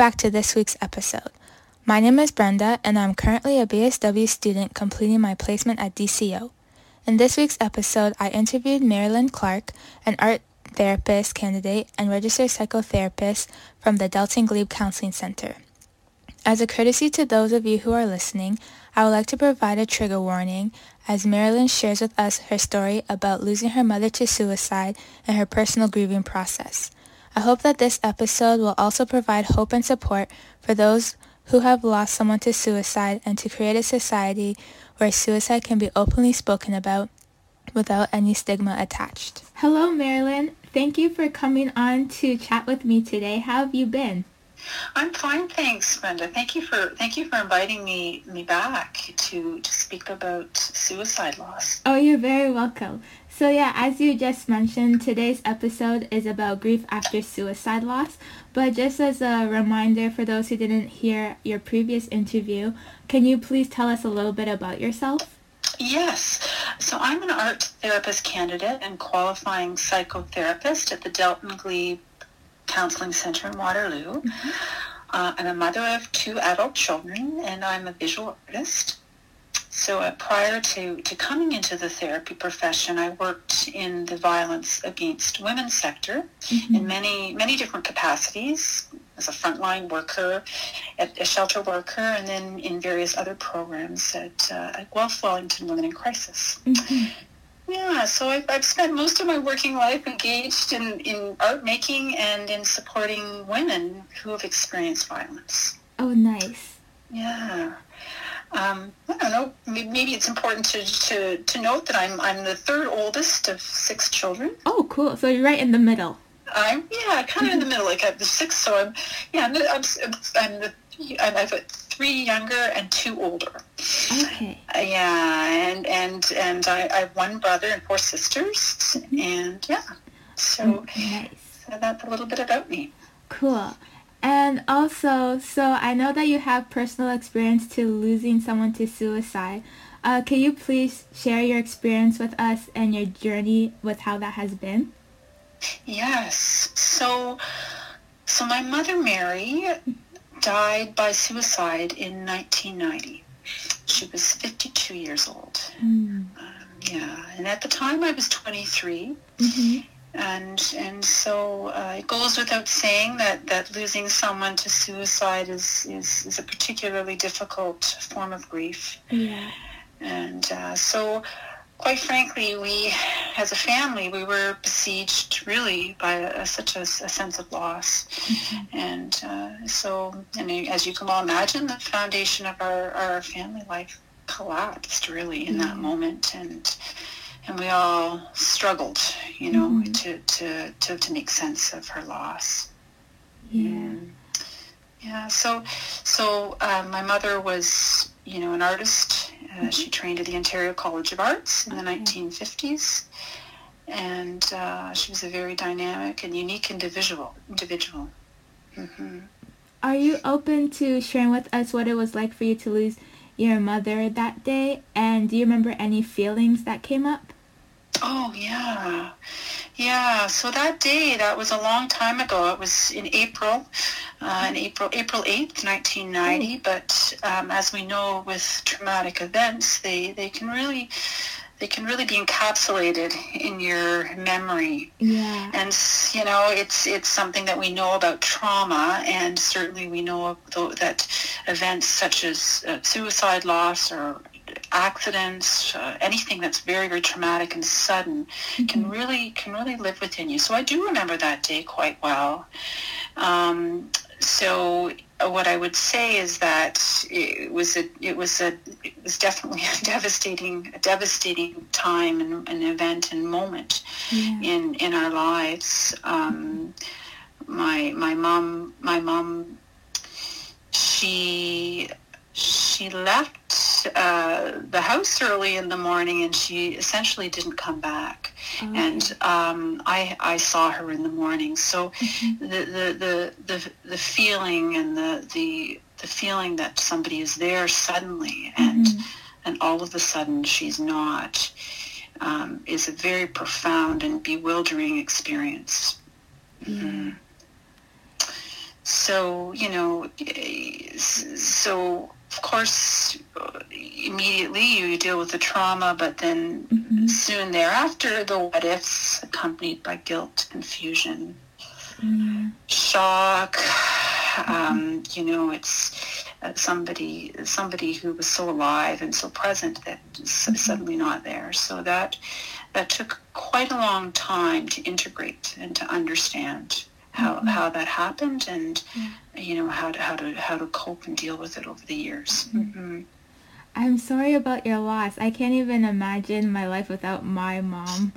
Back to this week's episode. My name is Brenda, and I'm currently a BSW student completing my placement at DCO. In this week's episode, I interviewed Marilyn Clark, an art therapist candidate and registered psychotherapist from the Delton Glebe Counseling Center. As a courtesy to those of you who are listening, I would like to provide a trigger warning as Marilyn shares with us her story about losing her mother to suicide and her personal grieving process. I hope that this episode will also provide hope and support for those who have lost someone to suicide and to create a society where suicide can be openly spoken about without any stigma attached. Hello, Marilyn. Thank you for coming on to chat with me today. How have you been? I'm fine, thanks, Brenda. Thank you for thank you for inviting me me back to to speak about suicide loss. Oh, you're very welcome. So yeah, as you just mentioned, today's episode is about grief after suicide loss. But just as a reminder for those who didn't hear your previous interview, can you please tell us a little bit about yourself? Yes. So I'm an art therapist candidate and qualifying psychotherapist at the Delton Glebe Counseling Center in Waterloo. Mm-hmm. Uh, I'm a mother of two adult children and I'm a visual artist. So uh, prior to, to coming into the therapy profession, I worked in the violence against women sector Mm-hmm. in many, many different capacities as a frontline worker, at a shelter worker, and then in various other programs at, uh, at Guelph Wellington Women in Crisis. Mhm. Yeah, so I've, I've spent most of my working life engaged in, in art making and in supporting women who have experienced violence. Oh, nice. Yeah. Um, I don't know. Maybe it's important to, to, to note that I'm I'm the third oldest of six children. Oh, cool. So you're right in the middle. I'm yeah, kind of in the middle. Like I'm the sixth, so I'm yeah. I'm the, I'm, I'm the I'm, I've got three younger and two older. Okay. Uh, yeah, and and and I, I have one brother and four sisters, and yeah. So, Nice. so that's a little bit about me. Cool. And also, so I know that you have personal experience to losing someone to suicide. Uh, can you please share your experience with us and your journey with how that has been? Yes. So, so my mother Mary died by suicide in 1990. She was 52 years old. Mm. Um, yeah, and at the time I was 23, hmm and and so uh, it goes without saying that that losing someone to suicide is is, is a particularly difficult form of grief. Yeah. And uh, so, quite frankly, we, as a family, we were besieged really by a, such a, a sense of loss. And uh, so, and as you can well imagine, the foundation of our, our family life collapsed really in that Mhm. moment. And and we all struggled, you know, Mhm. to, to, to, to make sense of her loss. Yeah. Yeah. So, so uh, my mother was, you know, an artist. Uh, She trained at the Ontario College of Arts in the Okay. 1950s, and uh, she was a very dynamic and unique individual. Individual. Mm-hmm. Are you open to sharing with us what it was like for you to lose your mother that day? And do you remember any feelings that came up? Oh yeah, Yeah, so that day, that was a long time ago. It was in April, uh, in April, April 8th, 1990. Mm. But um, as we know with traumatic events, they, they can really they can really be encapsulated in your memory. Yeah. And you know, it's it's something that we know about trauma, and certainly we know that events such as uh, suicide loss or accidents, uh, anything that's very very traumatic and sudden, mm-hmm. can really can really live within you. So I do remember that day quite well. Um, so what I would say is that it was a it was a it was definitely a devastating a devastating time and an event and moment yeah. in in our lives. Um, my my mom my mom she she left uh, the house early in the morning and she essentially didn't come back. Oh. And um, I, I saw her in the morning. So mm-hmm. the, the, the, the, the feeling and the, the, the feeling that somebody is there suddenly and, mm-hmm. and all of a sudden she's not um, is a very profound and bewildering experience. Mm-hmm. So, you know, so of course, immediately you deal with the trauma, but then mm-hmm. soon thereafter, the what ifs accompanied by guilt, confusion, mm-hmm. shock. Um, you know, it's uh, somebody somebody who was so alive and so present that mm-hmm. suddenly not there. So that that took quite a long time to integrate and to understand how, how that happened and you know how to how to how to cope and deal with it over the years. Mm-hmm. mm-hmm. I'm sorry about your loss. I can't even imagine my life without my mom.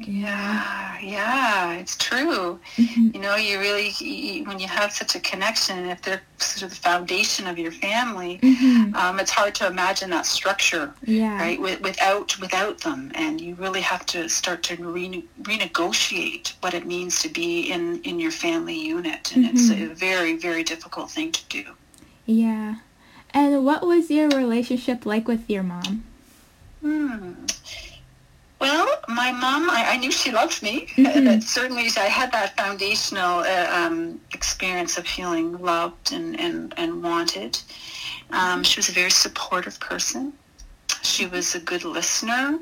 Yeah, yeah, it's true. Mm-hmm. You know, you really, you, when you have such a connection, if they're sort of the foundation of your family, mm-hmm. um, it's hard to imagine that structure, yeah. right? With, without without them, and you really have to start to rene- renegotiate what it means to be in in your family unit, and mm-hmm. it's a very very difficult thing to do. Yeah, and what was your relationship like with your mom? Hmm. Well, my mom, I, I knew she loved me. Mm-hmm. certainly, I had that foundational uh, um, experience of feeling loved and, and, and wanted. Um, she was a very supportive person. She was a good listener,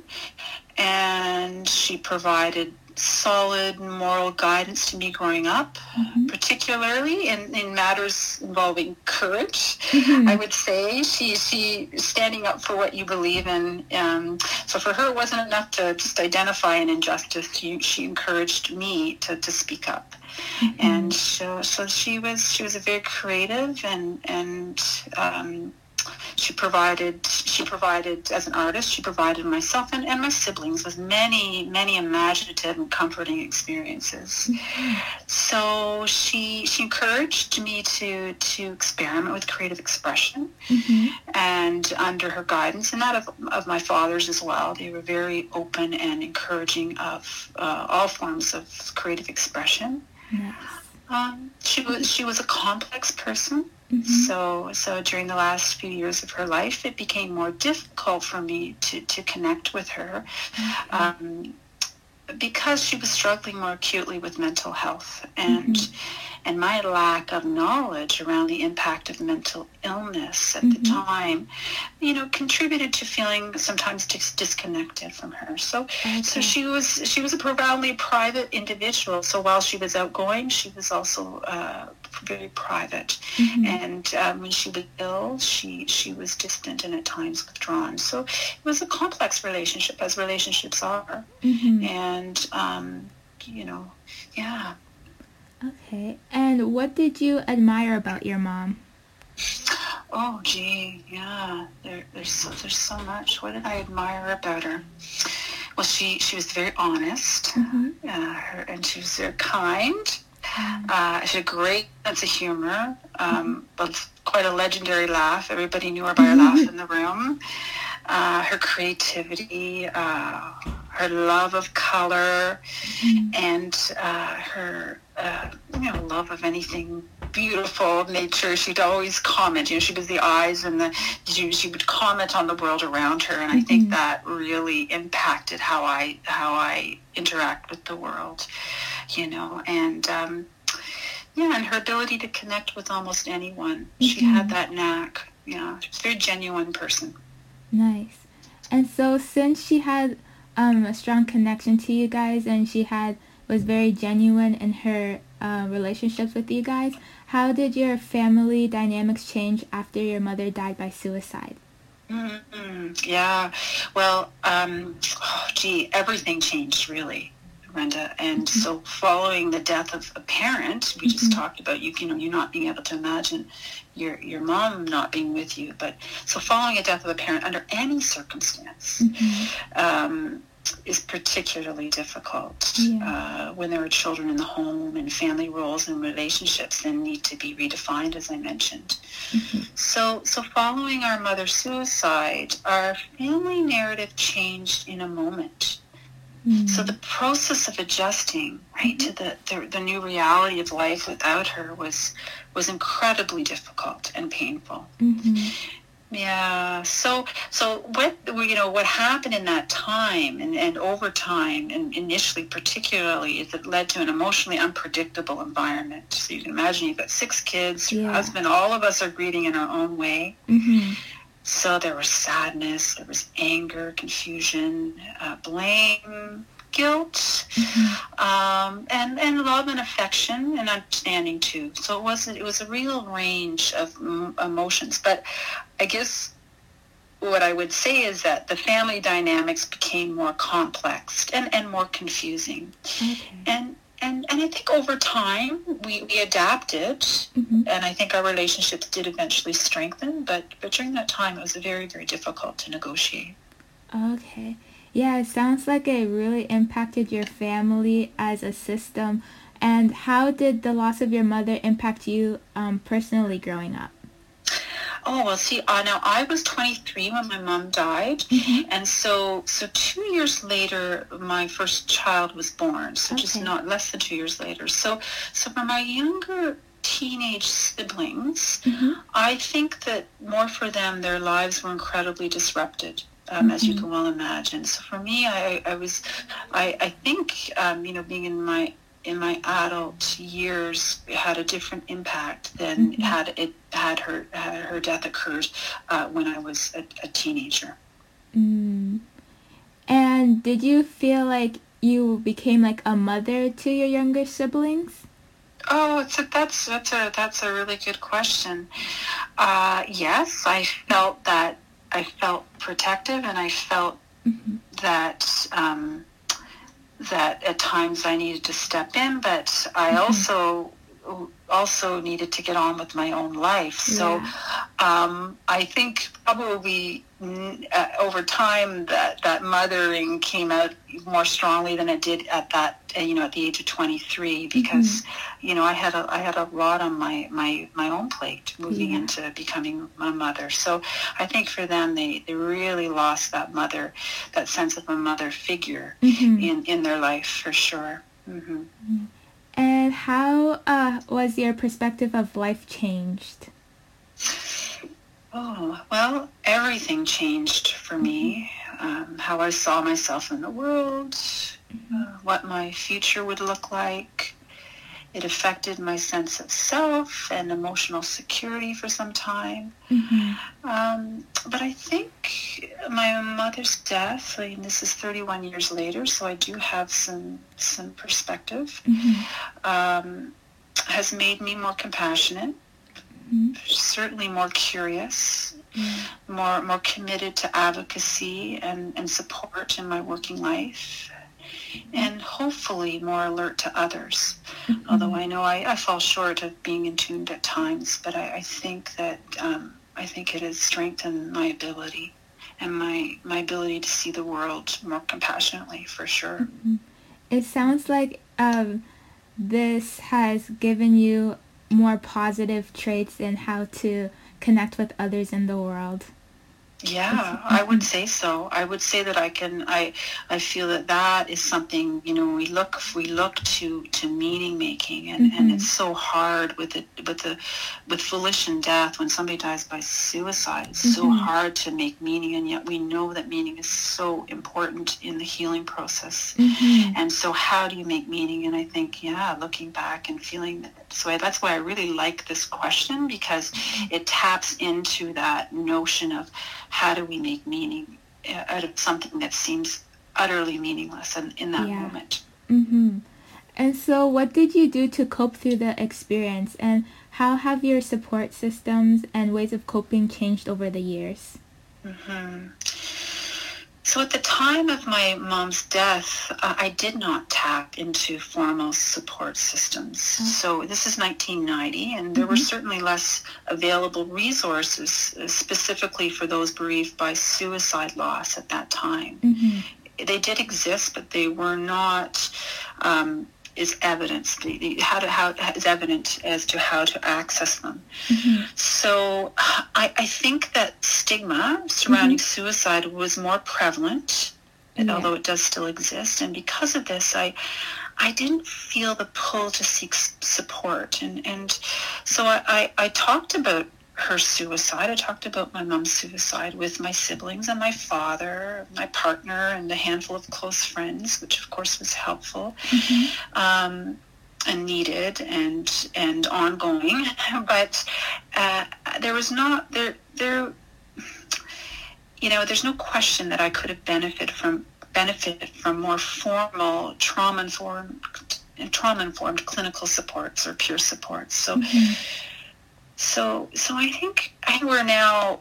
and she provided solid moral guidance to me growing up, mm-hmm. particularly in, in matters involving courage. Mm-hmm. I would say she she standing up for what you believe in. Um, so for her, it wasn't enough to just identify an injustice. She, she encouraged me to, to speak up. Mm-hmm. And so, so she was she was a very creative and and um, she provided, she provided, as an artist, she provided myself and, and my siblings with many, many imaginative and comforting experiences. So she, she encouraged me to, to experiment with creative expression mm-hmm. and under her guidance and that of, of my father's as well. They were very open and encouraging of uh, all forms of creative expression. Yes. Um, she was she was a complex person. Mm-hmm. So, so during the last few years of her life, it became more difficult for me to, to connect with her mm-hmm. um, because she was struggling more acutely with mental health. And mm-hmm and my lack of knowledge around the impact of mental illness at mm-hmm. the time, you know, contributed to feeling sometimes dis- disconnected from her. So, okay. so she was she was a profoundly private individual. So while she was outgoing, she was also uh, very private. Mm-hmm. And um, when she was ill, she she was distant and at times withdrawn. So it was a complex relationship, as relationships are. Mm-hmm. And um, you know, yeah. Okay. And what did you admire about your mom? Oh, gee, yeah. There, there's so, there's so much. What did I admire about her? Well, she she was very honest, mm-hmm. uh, her, and she was very kind. Mm-hmm. Uh, she had a great sense of humor, um, but quite a legendary laugh. Everybody knew her by her laugh in the room. Uh, her creativity, uh, her love of color, mm-hmm. and uh, her uh, you know love of anything beautiful nature. She'd always comment. You know, she was the eyes and the she, she would comment on the world around her, and mm-hmm. I think mm-hmm. that really impacted how I how I interact with the world. You know, and um, yeah, and her ability to connect with almost anyone. Mm-hmm. She had that knack. Yeah, she's a very genuine person. Nice. And so since she had um, a strong connection to you guys and she had was very genuine in her uh, relationships with you guys, how did your family dynamics change after your mother died by suicide? Mm-hmm. Yeah, well, um, oh, gee, everything changed really. Brenda. And mm-hmm. so following the death of a parent, we mm-hmm. just talked about you, you know, you not being able to imagine your your mom not being with you. But so following a death of a parent under any circumstance mm-hmm. um, is particularly difficult yeah. uh, when there are children in the home and family roles and relationships then need to be redefined, as I mentioned. Mm-hmm. So so following our mother's suicide, our family narrative changed in a moment. Mm. So the process of adjusting right mm-hmm. to the, the, the new reality of life without her was was incredibly difficult and painful. Yeah. So so what you know what happened in that time and, and over time and initially particularly is it led to an emotionally unpredictable environment. So you can imagine you've got six kids, your husband, all of us are grieving in our own way. Mm-hmm. So there was sadness, there was anger, confusion, uh, blame, guilt, mm-hmm. um, and and love and affection and understanding too. So it wasn't. It was a real range of m- emotions. But I guess what I would say is that the family dynamics became more complex and, and more confusing. Okay. And and and I think over time we, we adapted, mm-hmm. and I think our relationships did eventually strengthen. But but during that time, it was very very difficult to negotiate. Okay, yeah, it sounds like it really impacted your family as a system. And how did the loss of your mother impact you um, personally growing up? Oh well, see, uh, now I was 23 when my mom died, mm-hmm. and so so two years later, my first child was born. So okay. just not less than two years later. So so for my younger teenage siblings, mm-hmm. I think that more for them, their lives were incredibly disrupted. Um, mm-hmm. as you mm-hmm. can well imagine. So for me, I, I was, I, I think, um, you know, being in my in my adult years had a different impact than mm-hmm. had it had her had her death occurred uh, when I was a, a teenager. Mm. And did you feel like you became like a mother to your younger siblings? Oh, it's a, that's that's a that's a really good question. Uh, yes, I felt that I felt protective, and I felt mm-hmm. that. Um, that at times I needed to step in, but I mm-hmm. also also needed to get on with my own life. So yeah. um, I think probably uh, over time that that mothering came out more strongly than it did at that uh, you know at the age of 23 because mm-hmm. you know I had a I had a lot on my my my own plate moving yeah. into becoming a mother. So I think for them they they really lost that mother that sense of a mother figure mm-hmm. in in their life for sure. Mm-hmm. Mm-hmm. And how uh, was your perspective of life changed? Oh, well, everything changed for me. Um, how I saw myself in the world, mm-hmm. uh, what my future would look like, it affected my sense of self and emotional security for some time. Mm-hmm. Um, but I think my mother's death, I mean, this is 31 years later, so I do have some some perspective, mm-hmm. um, has made me more compassionate, mm-hmm. certainly more curious, mm-hmm. more more committed to advocacy and, and support in my working life and hopefully more alert to others. Mm-hmm. Although I know I, I, fall short of being in tuned at times, but I, I think that um, I think it has strengthened my ability and my my ability to see the world more compassionately for sure. Mm-hmm. It sounds like um, this has given you more positive traits in how to connect with others in the world. Yeah, I would say so. I would say that I can. I I feel that that is something. You know, we look we look to to meaning making, and mm-hmm. and it's so hard with it with the with volition death when somebody dies by suicide. It's mm-hmm. so hard to make meaning, and yet we know that meaning is so important in the healing process. Mm-hmm. And so, how do you make meaning? And I think, yeah, looking back and feeling that. So I, that's why I really like this question because mm-hmm. it taps into that notion of how do we make meaning uh, out of something that seems utterly meaningless in, in that yeah. moment. Mm-hmm. And so, what did you do to cope through the experience, and how have your support systems and ways of coping changed over the years? Mm-hmm. So at the time of my mom's death, uh, I did not tap into formal support systems. Mm-hmm. So this is 1990, and there mm-hmm. were certainly less available resources uh, specifically for those bereaved by suicide loss at that time. Mm-hmm. They did exist, but they were not um, is evidence, the, the, how to how is evident as to how to access them. Mm-hmm. So I, I think that stigma surrounding mm-hmm. suicide was more prevalent, yeah. although it does still exist. And because of this, I I didn't feel the pull to seek support, and and so I, I, I talked about her suicide. I talked about my mom's suicide with my siblings and my father, my partner, and a handful of close friends, which of course was helpful. Mm-hmm. Um, and needed and and ongoing, but uh, there was not there there. You know, there's no question that I could have benefited from benefited from more formal trauma informed trauma informed clinical supports or peer supports. So. Mm-hmm so, so I think I think we're now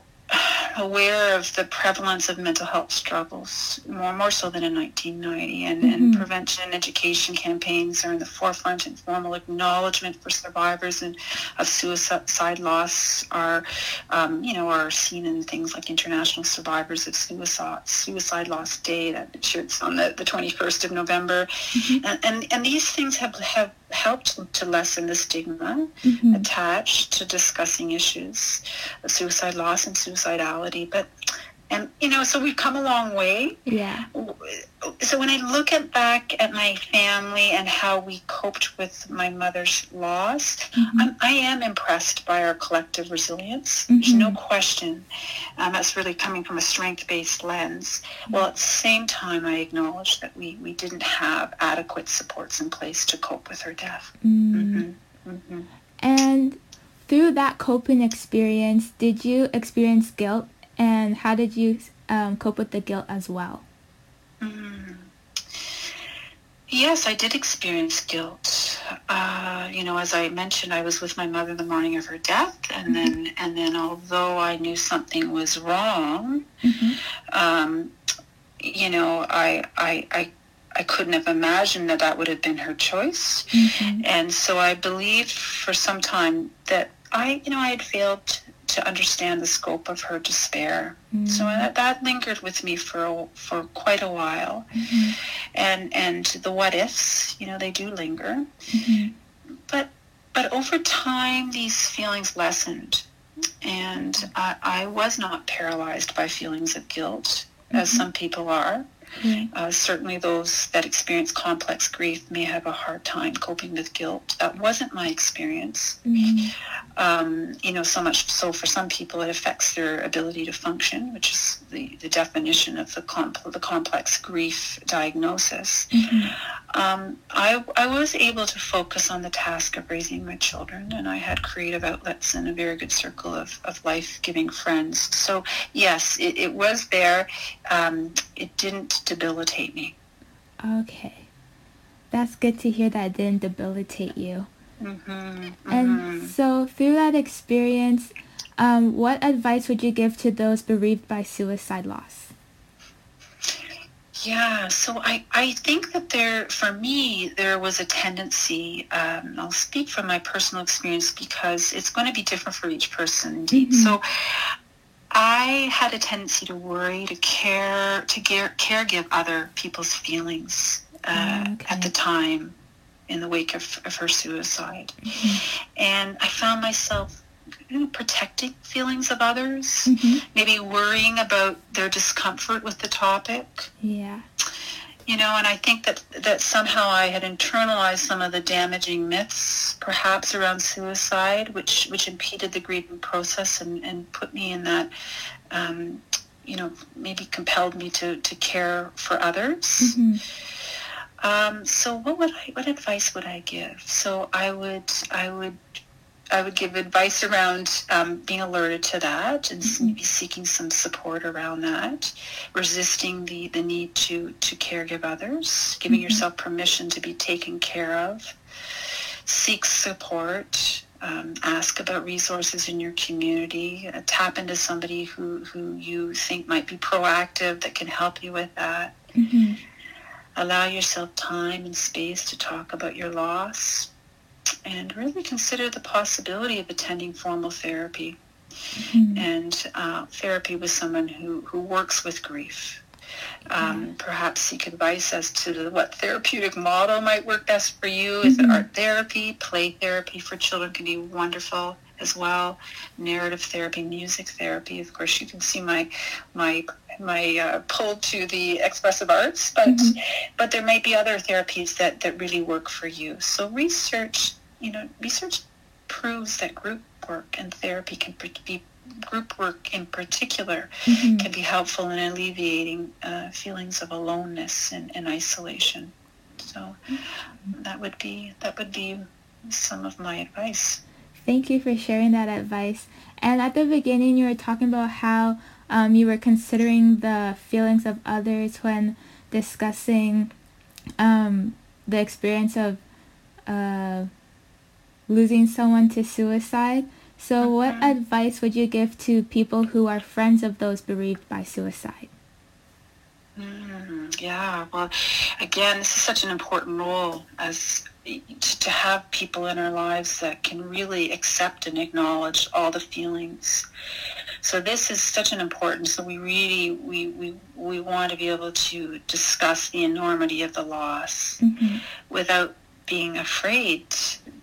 aware of the prevalence of mental health struggles more more so than in 1990 and, mm-hmm. and prevention and education campaigns are in the forefront and formal acknowledgement for survivors and of suicide loss are um, you know are seen in things like international survivors of suicide suicide loss day that it's on the, the 21st of november mm-hmm. and, and and these things have have helped to lessen the stigma mm-hmm. attached to discussing issues of suicide loss and suicidality. But and you know, so we've come a long way. Yeah. So when I look at back at my family and how we coped with my mother's loss, mm-hmm. I'm, I am impressed by our collective resilience. Mm-hmm. There's no question. Um, that's really coming from a strength-based lens. Mm-hmm. Well, at the same time, I acknowledge that we, we didn't have adequate supports in place to cope with her death. Mm. Mm-hmm. Mm-hmm. And through that coping experience, did you experience guilt and how did you um, cope with the guilt as well? Mm. Yes, I did experience guilt. Uh, you know, as I mentioned, I was with my mother the morning of her death, and mm-hmm. then and then although I knew something was wrong, mm-hmm. um, you know, I I. I I couldn't have imagined that that would have been her choice. Mm-hmm. And so I believed for some time that I, you know, I had failed to understand the scope of her despair. Mm-hmm. So that, that lingered with me for a, for quite a while, mm-hmm. and and the what ifs, you know, they do linger, mm-hmm. but but over time these feelings lessened, and I, I was not paralyzed by feelings of guilt as mm-hmm. some people are. Mm-hmm. Uh, certainly those that experience complex grief may have a hard time coping with guilt. That wasn't my experience. Mm-hmm. Um, you know, so much so for some people it affects their ability to function, which is the, the definition of the, comp- the complex grief diagnosis. Mm-hmm. Um, I, I was able to focus on the task of raising my children and I had creative outlets and a very good circle of, of life-giving friends. So yes, it, it was there. Um, it didn't debilitate me. Okay. That's good to hear that it didn't debilitate you. Mm-hmm, mm-hmm. And so through that experience, um, what advice would you give to those bereaved by suicide loss? Yeah, so I, I think that there, for me, there was a tendency, um, I'll speak from my personal experience because it's going to be different for each person indeed. Mm-hmm. So I had a tendency to worry, to care, to care, care give other people's feelings uh, okay. at the time in the wake of, of her suicide. Mm-hmm. And I found myself know, protecting feelings of others, Mhm. maybe worrying about their discomfort with the topic. Yeah. You know, and I think that that somehow I had internalized some of the damaging myths, perhaps around suicide, which which impeded the grieving process and, and put me in that, um, you know, maybe compelled me to, to care for others. Mhm. Um, so what would I, what advice would I give? So I would, I would, I would give advice around um, being alerted to that and s- maybe seeking some support around that, resisting the, the need to, to care give others, giving yourself permission to be taken care of, seek support, um, ask about resources in your community, uh, tap into somebody who, who you think might be proactive that can help you with that. Mhm. allow yourself time and space to talk about your loss and really consider the possibility of attending formal therapy Mhm. and uh, therapy with someone who, who works with grief. Um, perhaps seek advice as to what therapeutic model might work best for you. Is it Mhm. art therapy? Play therapy for children can be wonderful as well. Narrative therapy, music therapy. Of course, you can see my my my uh, pull to the expressive arts, but Mhm. but there might be other therapies that that really work for you. So research, you know, research proves that group work and therapy can be group work in particular Mhm. can be helpful in alleviating uh, feelings of aloneness and, and isolation. So that would be that would be some of my advice. Thank you for sharing that advice. And at the beginning, you were talking about how um, you were considering the feelings of others when discussing um, the experience of uh, losing someone to suicide. So, what Mhm. advice would you give to people who are friends of those bereaved by suicide? Mm, yeah, well, again, this is such an important role as to have people in our lives that can really accept and acknowledge all the feelings. So this is such an important. So we really we we we want to be able to discuss the enormity of the loss Mhm. without being afraid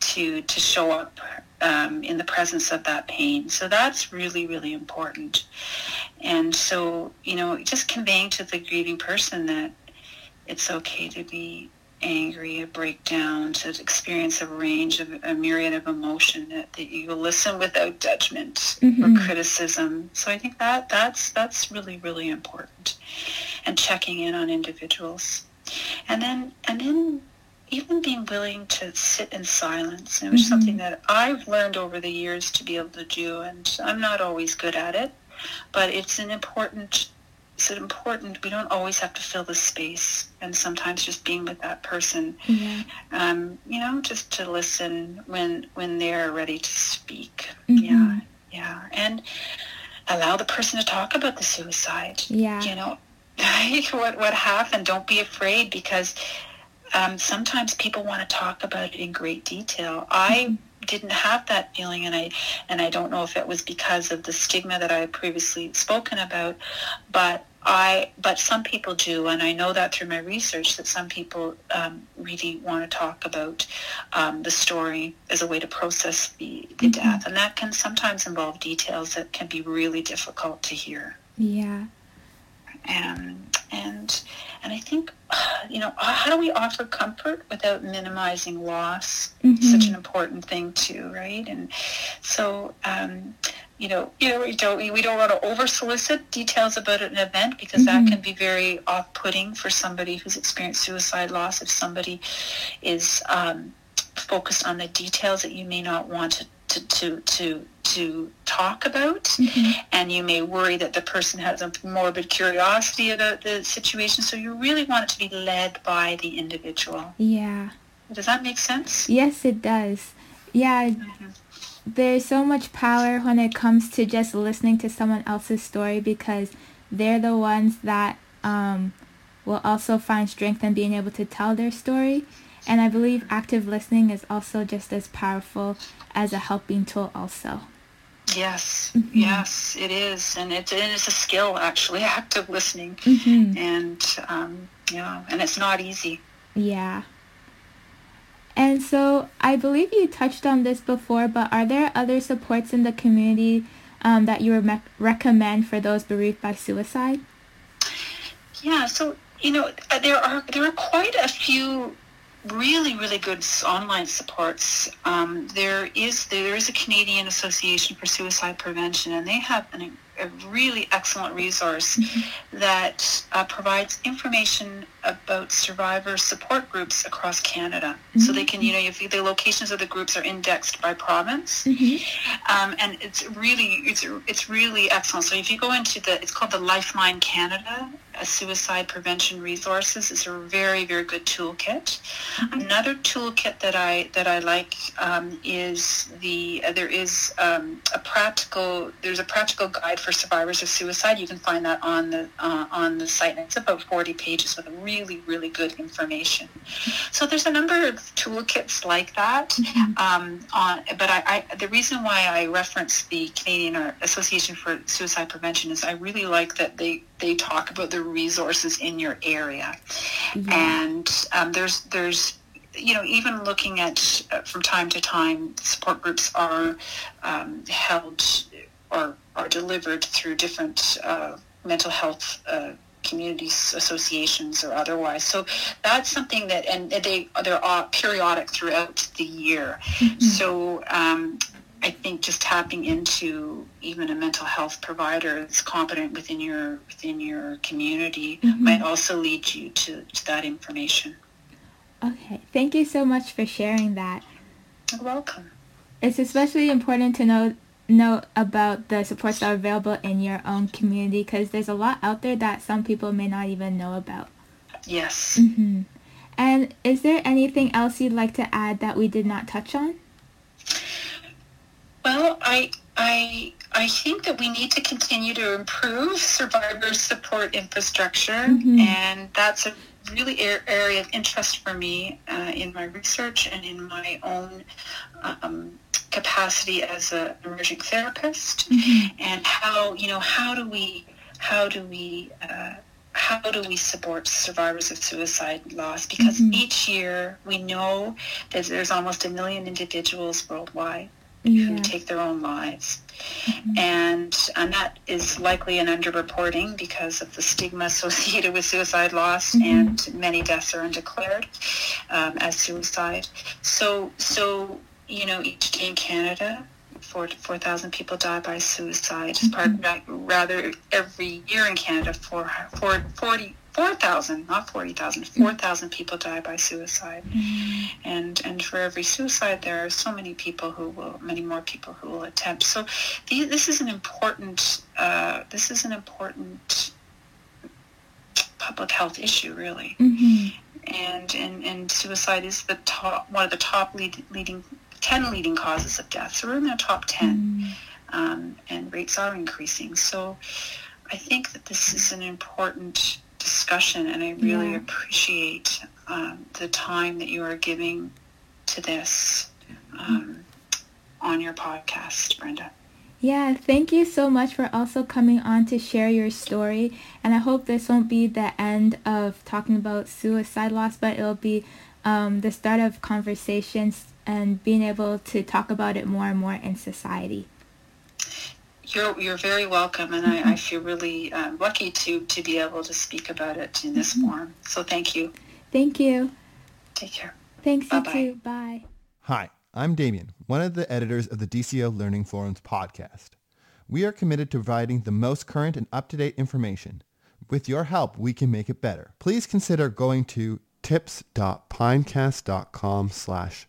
to to show up um, in the presence of that pain. So that's really really important. And so you know, just conveying to the grieving person that it's okay to be angry, a breakdown, to experience a range of a myriad of emotion that, that you listen without judgment Mhm. or criticism. So I think that that's that's really really important, and checking in on individuals, and then and then even being willing to sit in silence, and which is Mhm. something that I've learned over the years to be able to do, and I'm not always good at it, but it's an important it's important. We don't always have to fill the space and sometimes just being with that person Yeah. um, you know just to listen when when they're ready to speak. Mhm. yeah yeah. And allow the person to talk about the suicide. Yeah. you know what what happened? Don't be afraid because um, sometimes people want to talk about it in great detail. I didn't have that feeling and i and i don't know if it was because of the stigma that i previously spoken about but i but some people do and i know that through my research that some people um, really want to talk about um, the story as a way to process the, the Mhm. death and that can sometimes involve details that can be really difficult to hear Yeah. and and and I think you know how do we offer comfort without minimizing loss? Mhm. Such an important thing too, right? And so um, you know, you know, we don't we don't want to over solicit details about an event because Mhm. that can be very off putting for somebody who's experienced suicide loss. If somebody is um, focused on the details that you may not want to to to to, to talk about Mhm. and you may worry that the person has a morbid curiosity about the situation. So you really want it to be led by the individual. Yeah. Does that make sense? Yes, it does. Yeah, Mhm. There's so much power when it comes to just listening to someone else's story because they're the ones that um, will also find strength in being able to tell their story. And I believe active listening is also just as powerful as a helping tool also. Yes, Mhm. yes, it is, and it's and it's a skill actually, active listening, hmm and um, yeah, and it's not easy. Yeah. And so I believe you touched on this before, but are there other supports in the community um, that you would me- recommend for those bereaved by suicide? Yeah, so you know uh, there are there are quite a few really really good online supports. Um, there is there is a Canadian Association for Suicide Prevention, and they have an, a really excellent resource mm-hmm. that uh, provides information about survivor support groups across Canada. Mm-hmm. So they can, you know, if the locations of the groups are indexed by province, mm-hmm. um, and it's really, it's it's really excellent. So if you go into the, it's called the Lifeline Canada, a suicide prevention resources. It's a very very good toolkit. Mm-hmm. Another toolkit that I that I like um, is the uh, there is um, a practical there's a practical guide for survivors of suicide. You can find that on the uh, on the site. And it's about 40 pages with a really really, really good information. So there's a number of toolkits like that. Mm-hmm. Um, on, but I, I, the reason why I reference the Canadian Association for Suicide Prevention is I really like that they, they talk about the resources in your area. Yeah. And um, there's, there's you know, even looking at uh, from time to time, support groups are um, held or are delivered through different uh, mental health uh, communities associations or otherwise so that's something that and they they're periodic throughout the year mm-hmm. so um, I think just tapping into even a mental health provider that's competent within your within your community mm-hmm. might also lead you to, to that information. Okay, thank you so much for sharing that. You're welcome. It's especially important to know know about the supports that are available in your own community because there's a lot out there that some people may not even know about. Yes. Mm-hmm. And is there anything else you'd like to add that we did not touch on? Well, I I I think that we need to continue to improve survivor support infrastructure, mm-hmm. and that's a really area of interest for me uh, in my research and in my own um, capacity as an emerging therapist mm-hmm. and how you know how do we how do we uh, how do we support survivors of suicide loss because mm-hmm. each year we know that there's almost a million individuals worldwide yeah. who take their own lives mm-hmm. and and that is likely an underreporting because of the stigma associated with suicide loss mm-hmm. and many deaths are undeclared um, as suicide so so you know, each day in Canada, 4,000 people die by suicide. Mm-hmm. Part, rather, every year in Canada, 4, 4, 40, 4,000, not 40,000, mm-hmm. 4,000 people die by suicide. Mm-hmm. And and for every suicide, there are so many people who will, many more people who will attempt. So the, this is an important, uh, this is an important public health issue, really. Mm-hmm. And, and and suicide is the top, one of the top lead, leading 10 leading causes of death. So we're in the top 10, mm. um, and rates are increasing. So I think that this is an important discussion, and I really yeah. appreciate um, the time that you are giving to this um, on your podcast, Brenda. Yeah, thank you so much for also coming on to share your story. And I hope this won't be the end of talking about suicide loss, but it'll be um, the start of conversations and being able to talk about it more and more in society. You're, you're very welcome, and mm-hmm. I, I, feel really uh, lucky to, to be able to speak about it in this mm-hmm. forum. So thank you. Thank you. Take care. Thanks, Bye-bye. you too. Bye. Hi, I'm Damien, one of the editors of the DCO Learning Forums podcast. We are committed to providing the most current and up-to-date information. With your help, we can make it better. Please consider going to tips.pinecast.com slash